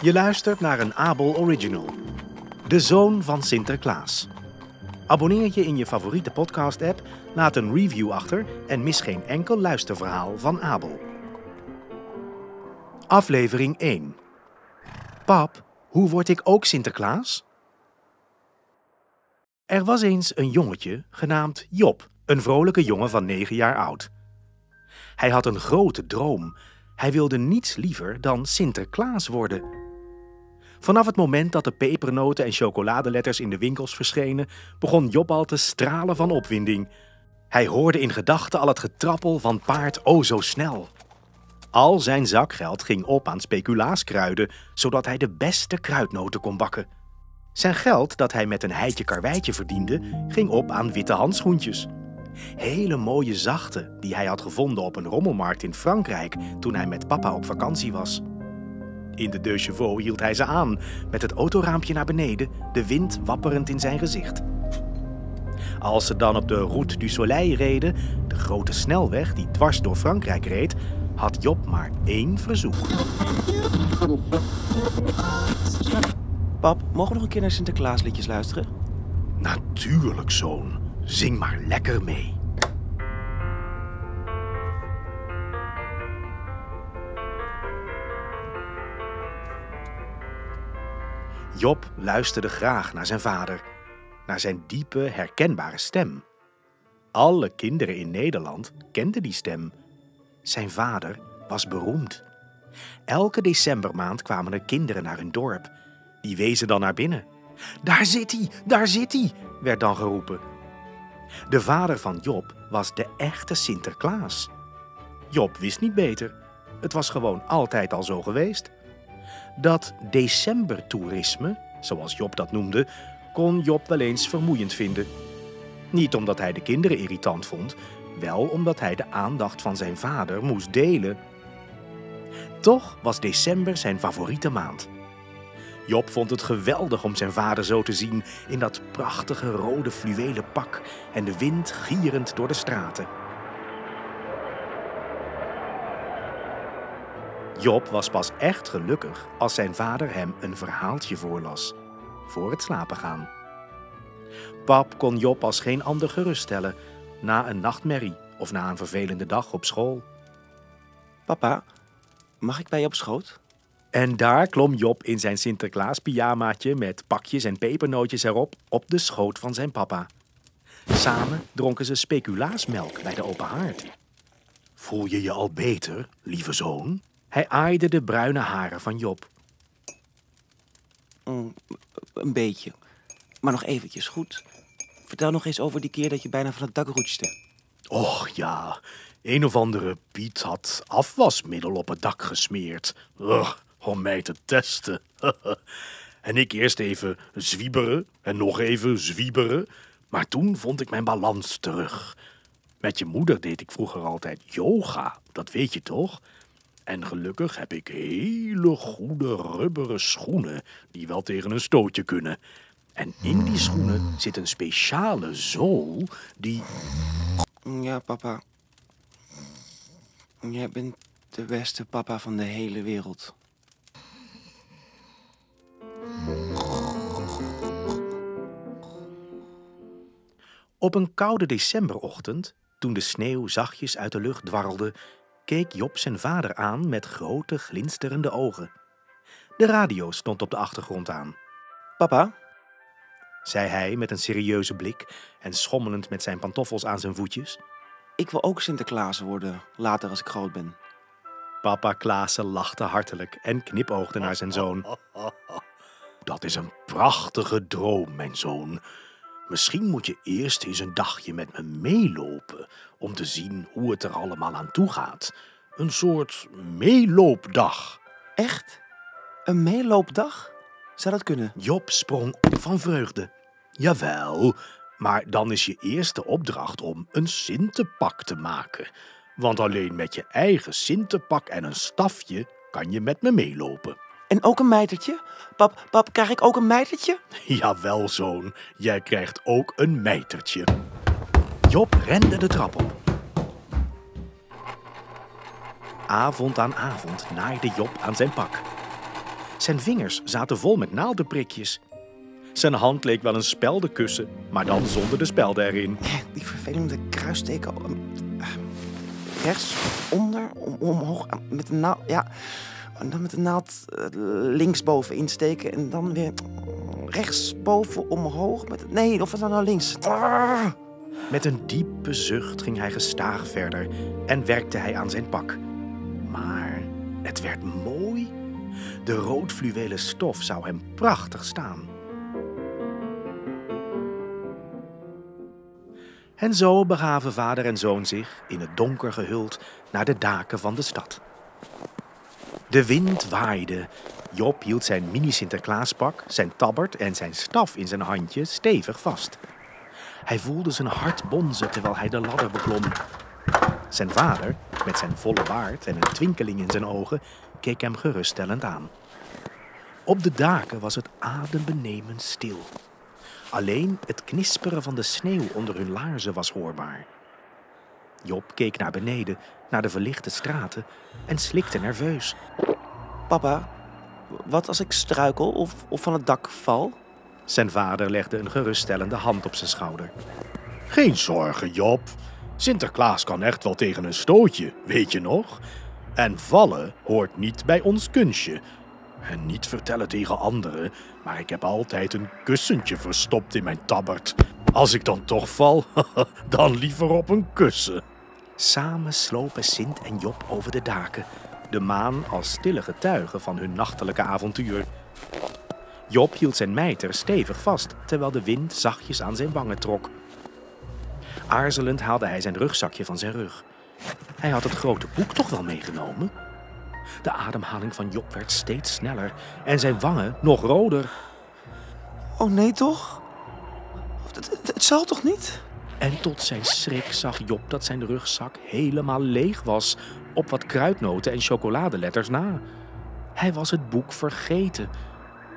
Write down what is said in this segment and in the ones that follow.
Je luistert naar een Abel Original. De zoon van Sinterklaas. Abonneer je in je favoriete podcast-app, laat een review achter en mis geen enkel luisterverhaal van Abel. Aflevering 1. Pap, hoe word ik ook Sinterklaas? Er was eens een jongetje genaamd Job, een vrolijke jongen van 9 jaar oud. Hij had een grote droom. Hij wilde niets liever dan Sinterklaas worden. Vanaf het moment dat de pepernoten en chocoladeletters in de winkels verschenen, begon Job al te stralen van opwinding. Hij hoorde in gedachten al het getrappel van paard o zo snel. Al zijn zakgeld ging op aan speculaaskruiden, zodat hij de beste kruidnoten kon bakken. Zijn geld dat hij met een heitje karweitje verdiende, ging op aan witte handschoentjes. Hele mooie zachte die hij had gevonden op een rommelmarkt in Frankrijk toen hij met papa op vakantie was. In de deux chevaux hield hij ze aan, met het autoraampje naar beneden, de wind wapperend in zijn gezicht. Als ze dan op de Route du Soleil reden, de grote snelweg die dwars door Frankrijk reed, had Job maar één verzoek. Pap, mogen we nog een keer naar Sinterklaasliedjes luisteren? Natuurlijk, zoon. Zing maar lekker mee. Job luisterde graag naar zijn vader, naar zijn diepe, herkenbare stem. Alle kinderen in Nederland kenden die stem. Zijn vader was beroemd. Elke decembermaand kwamen er kinderen naar hun dorp. Die wezen dan naar binnen. Daar zit hij, daar zit hij, werd dan geroepen. De vader van Job was de echte Sinterklaas. Job wist niet beter. Het was gewoon altijd al zo geweest. Dat decembertoerisme, zoals Job dat noemde, kon Job wel eens vermoeiend vinden. Niet omdat hij de kinderen irritant vond, wel omdat hij de aandacht van zijn vader moest delen. Toch was december zijn favoriete maand. Job vond het geweldig om zijn vader zo te zien in dat prachtige rode fluwelen pak en de wind gierend door de straten. Job was pas echt gelukkig als zijn vader hem een verhaaltje voorlas, voor het slapen gaan. Pap kon Job als geen ander geruststellen na een nachtmerrie of na een vervelende dag op school. Papa, mag ik bij je op schoot? En daar klom Job in zijn Sinterklaas-pyjamaatje met pakjes en pepernootjes erop op de schoot van zijn papa. Samen dronken ze speculaasmelk bij de open haard. Voel je je al beter, lieve zoon? Hij aaide de bruine haren van Job. Mm, een beetje. Maar nog eventjes, goed? Vertel nog eens over die keer dat je bijna van het dak roetste. Och ja, een of andere Piet had afwasmiddel op het dak gesmeerd. Ugh, om mij te testen. en ik eerst even zwieberen en nog even zwieberen. Maar toen vond ik mijn balans terug. Met je moeder deed ik vroeger altijd yoga, dat weet je toch? En gelukkig heb ik hele goede rubberen schoenen die wel tegen een stootje kunnen. En in die schoenen zit een speciale zool die. Ja, papa. Jij bent de beste papa van de hele wereld. Op een koude decemberochtend, toen de sneeuw zachtjes uit de lucht dwarrelde, keek Job zijn vader aan met grote glinsterende ogen. De radio stond op de achtergrond aan. Papa, zei hij met een serieuze blik en schommelend met zijn pantoffels aan zijn voetjes. ik wil ook Sinterklaas worden, later als ik groot ben. Papa Klaassen lachte hartelijk en knipoogde naar zijn zoon. Dat is een prachtige droom, mijn zoon. Misschien moet je eerst eens een dagje met me meelopen om te zien hoe het er allemaal aan toe gaat. Een soort meeloopdag. Echt? Een meeloopdag? Zou dat kunnen? Job sprong op van vreugde. Jawel, maar dan is je eerste opdracht om een sintepak te maken. Want alleen met je eigen sintepak en een stafje kan je met me meelopen. En ook een mijtertje? Pap, pap, krijg ik ook een mijtertje? Jawel, zoon, jij krijgt ook een mijtertje. Job rende de trap op. Avond aan avond naaide Job aan zijn pak. Zijn vingers zaten vol met naaldenprikjes. Zijn hand leek wel een speldenkussen, maar dan zonder de spelden erin. Die vervelende kruisteken. eh, Rechts, onder, om, omhoog, eh, met de naald. Ja, en dan met de naald eh, linksboven insteken. En dan weer rechtsboven omhoog. Met, nee, of dat nou links? Met een diepe zucht ging hij gestaag verder en werkte hij aan zijn pak. Maar het werd mooi. De roodfluwelen stof zou hem prachtig staan. En zo begaven vader en zoon zich, in het donker gehuld, naar de daken van de stad. De wind waaide. Job hield zijn mini-Sinterklaaspak, zijn tabbert en zijn staf in zijn handje stevig vast. Hij voelde zijn hart bonzen terwijl hij de ladder beklom. Zijn vader, met zijn volle baard en een twinkeling in zijn ogen, keek hem geruststellend aan. Op de daken was het adembenemend stil. Alleen het knisperen van de sneeuw onder hun laarzen was hoorbaar. Job keek naar beneden, naar de verlichte straten en slikte nerveus. Papa, wat als ik struikel of, of van het dak val? Zijn vader legde een geruststellende hand op zijn schouder. Geen zorgen, Job. Sinterklaas kan echt wel tegen een stootje, weet je nog? En vallen hoort niet bij ons kunstje. En niet vertellen tegen anderen, maar ik heb altijd een kussentje verstopt in mijn tabbert. Als ik dan toch val, dan liever op een kussen. Samen slopen Sint en Job over de daken, de maan als stille getuige van hun nachtelijke avontuur. Job hield zijn mijter stevig vast, terwijl de wind zachtjes aan zijn wangen trok. Aarzelend haalde hij zijn rugzakje van zijn rug. Hij had het grote boek toch wel meegenomen? De ademhaling van Job werd steeds sneller en zijn wangen nog roder. Oh nee, toch? Het, het, het zal toch niet? En tot zijn schrik zag Job dat zijn rugzak helemaal leeg was, op wat kruidnoten en chocoladeletters na. Hij was het boek vergeten,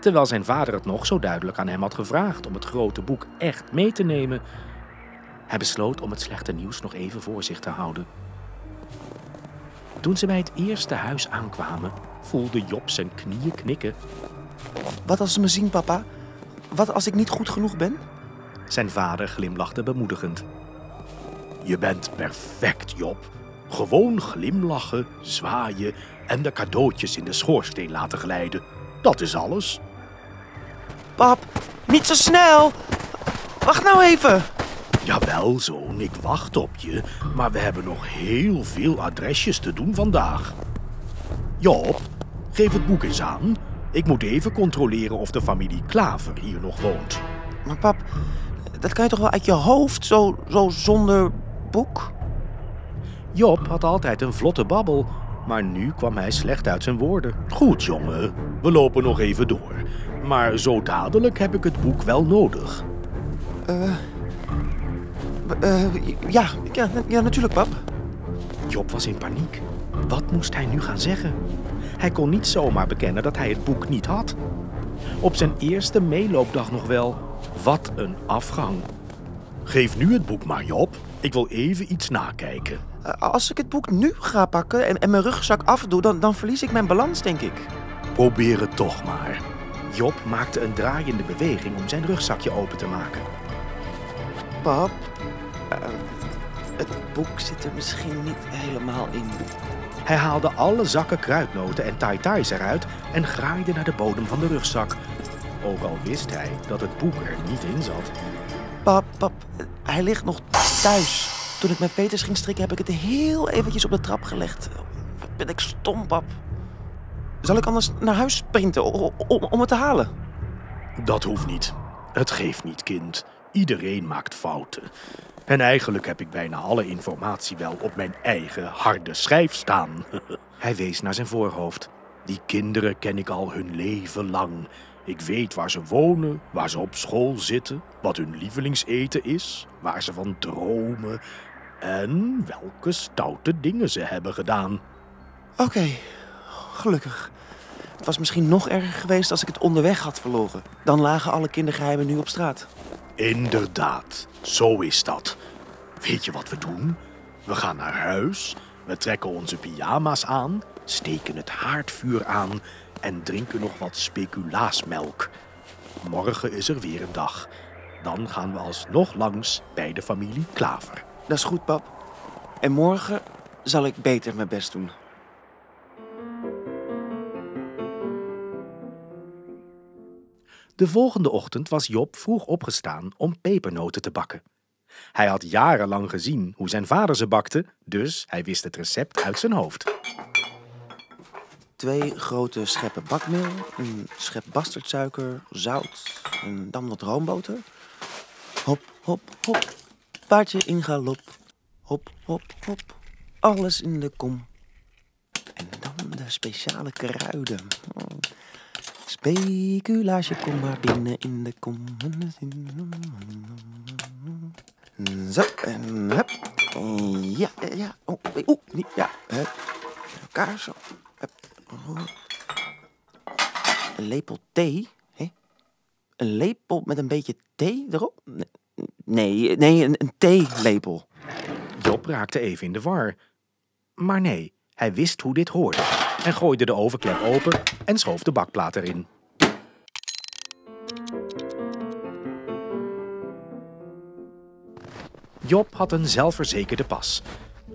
terwijl zijn vader het nog zo duidelijk aan hem had gevraagd om het grote boek echt mee te nemen. Hij besloot om het slechte nieuws nog even voor zich te houden. Toen ze bij het eerste huis aankwamen, voelde Job zijn knieën knikken. Wat als ze me zien, papa? Wat als ik niet goed genoeg ben? Zijn vader glimlachte bemoedigend. Je bent perfect, Job. Gewoon glimlachen, zwaaien en de cadeautjes in de schoorsteen laten glijden. Dat is alles. Pap, niet zo snel! Wacht nou even! Jawel, zoon, ik wacht op je. Maar we hebben nog heel veel adresjes te doen vandaag. Job, geef het boek eens aan. Ik moet even controleren of de familie Klaver hier nog woont. Maar pap, dat kan je toch wel uit je hoofd, zo, zo zonder boek? Job had altijd een vlotte babbel, maar nu kwam hij slecht uit zijn woorden. Goed, jongen, we lopen nog even door. Maar zo dadelijk heb ik het boek wel nodig. Eh, ja, ja, ja, natuurlijk, pap. Job was in paniek. Wat moest hij nu gaan zeggen? Hij kon niet zomaar bekennen dat hij het boek niet had. Op zijn eerste meeloopdag nog wel. Wat een afgang. Geef nu het boek maar, Job. Ik wil even iets nakijken. Eh, als ik het boek nu ga pakken en, en mijn rugzak afdoe, dan, dan verlies ik mijn balans, denk ik. Probeer het toch maar. Job maakte een draaiende beweging om zijn rugzakje open te maken. Pap, eh, het boek zit er misschien niet helemaal in. Hij haalde alle zakken kruidnoten en tai-tais eruit en graaide naar de bodem van de rugzak. Ook al wist hij dat het boek er niet in zat. Pap, pap, hij ligt nog thuis. Toen ik mijn veters ging strikken, heb ik het heel eventjes op de trap gelegd. Wat ben ik stom, pap. Zal ik anders naar huis sprinten om, om het te halen? Dat hoeft niet. Het geeft niet, kind. Iedereen maakt fouten. En eigenlijk heb ik bijna alle informatie wel op mijn eigen harde schijf staan. Hij wees naar zijn voorhoofd. Die kinderen ken ik al hun leven lang. Ik weet waar ze wonen, waar ze op school zitten, wat hun lievelingseten is, waar ze van dromen en welke stoute dingen ze hebben gedaan. Oké, gelukkig. Het was misschien nog erger geweest als ik het onderweg had verloren. Dan lagen alle kindergeheimen nu op straat. Inderdaad, zo is dat. Weet je wat we doen? We gaan naar huis, we trekken onze pyjama's aan, steken het haardvuur aan en drinken nog wat speculaasmelk. Morgen is er weer een dag. Dan gaan we alsnog langs bij de familie Klaver. Dat is goed, pap. En morgen zal ik beter mijn best doen. De volgende ochtend was Job vroeg opgestaan om pepernoten te bakken. Hij had jarenlang gezien hoe zijn vader ze bakte, dus hij wist het recept uit zijn hoofd. Twee grote scheppen bakmeel, een schep bastardsuiker, zout en dan wat roomboter. Hop, hop, hop, paardje in galop. Hop, hop, hop, alles in de kom. En dan de speciale kruiden. Speculaasje, kom maar binnen in de kom. Zo, en hup. Ja, ja. Oh, oeh, niet, ja. Hup. Elkaar. Een lepel thee? Hè? Een lepel met een beetje thee erop? Nee, nee, een, theelepel. Job raakte even in de war. Maar nee, hij wist hoe dit hoorde en gooide de ovenklep open en schoof de bakplaat erin. Job had een zelfverzekerde pas.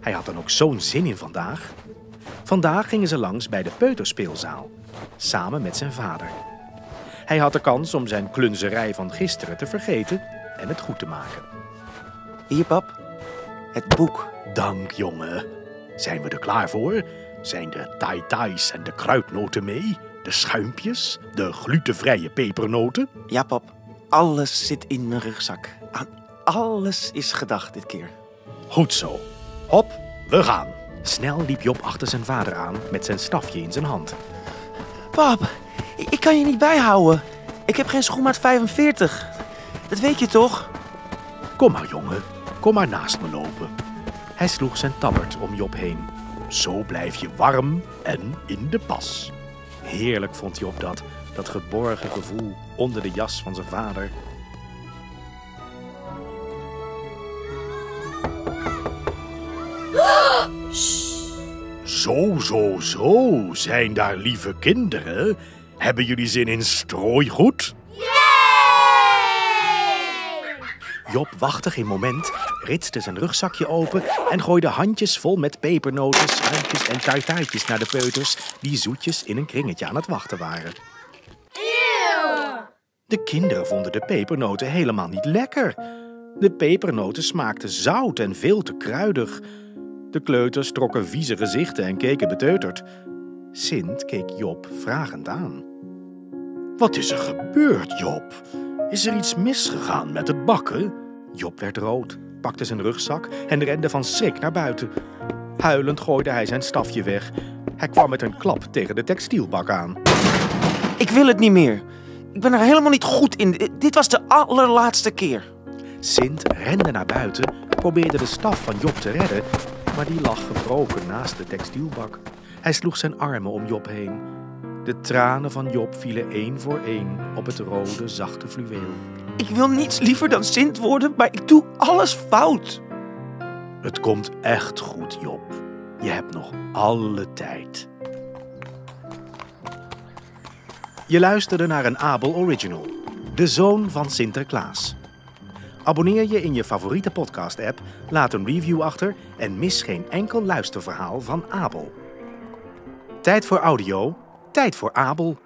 Hij had dan ook zo'n zin in vandaag. Vandaag gingen ze langs bij de peuterspeelzaal, samen met zijn vader. Hij had de kans om zijn klunzerij van gisteren te vergeten en het goed te maken. Hier, pap. Het boek. Dank, jongen. Zijn we er klaar voor? Zijn de tai-tais en de kruidnoten mee? De schuimpjes? De glutenvrije pepernoten? Ja, pap. Alles zit in mijn rugzak. Aan alles is gedacht dit keer. Goed zo. Hop, we gaan. Snel liep Job achter zijn vader aan met zijn stafje in zijn hand. Pap, ik, kan je niet bijhouden. Ik heb geen schoenmaat 45. Dat weet je toch? Kom maar, jongen. Kom maar naast me lopen. Hij sloeg zijn tabbert om Job heen. Zo blijf je warm en in de pas. Heerlijk vond Job dat, dat geborgen gevoel onder de jas van zijn vader. Zo, zo, zo, zijn daar lieve kinderen? Hebben jullie zin in strooigoed? Job wachtte geen moment, ritste zijn rugzakje open en gooide handjes vol met pepernoten, schuimpjes en tartaartjes naar de peuters die zoetjes in een kringetje aan het wachten waren. De kinderen vonden de pepernoten helemaal niet lekker. De pepernoten smaakten zout en veel te kruidig. De kleuters trokken vieze gezichten en keken beteuterd. Sint keek Job vragend aan. Wat is er gebeurd, Job? Is er iets misgegaan met het bakken? Job werd rood, pakte zijn rugzak en rende van schrik naar buiten. Huilend gooide hij zijn stafje weg. Hij kwam met een klap tegen de textielbak aan. Ik wil het niet meer. Ik ben er helemaal niet goed in. Dit was de allerlaatste keer. Sint rende naar buiten, probeerde de staf van Job te redden, maar die lag gebroken naast de textielbak. Hij sloeg zijn armen om Job heen. De tranen van Job vielen één voor één op het rode, zachte fluweel. Ik wil niets liever dan Sint worden, maar ik doe alles fout. Het komt echt goed, Job. Je hebt nog alle tijd. Je luisterde naar een Abel Original, De Zoon van Sinterklaas. Abonneer je in je favoriete podcast-app, laat een review achter en mis geen enkel luisterverhaal van Abel. Tijd voor audio, tijd voor Abel.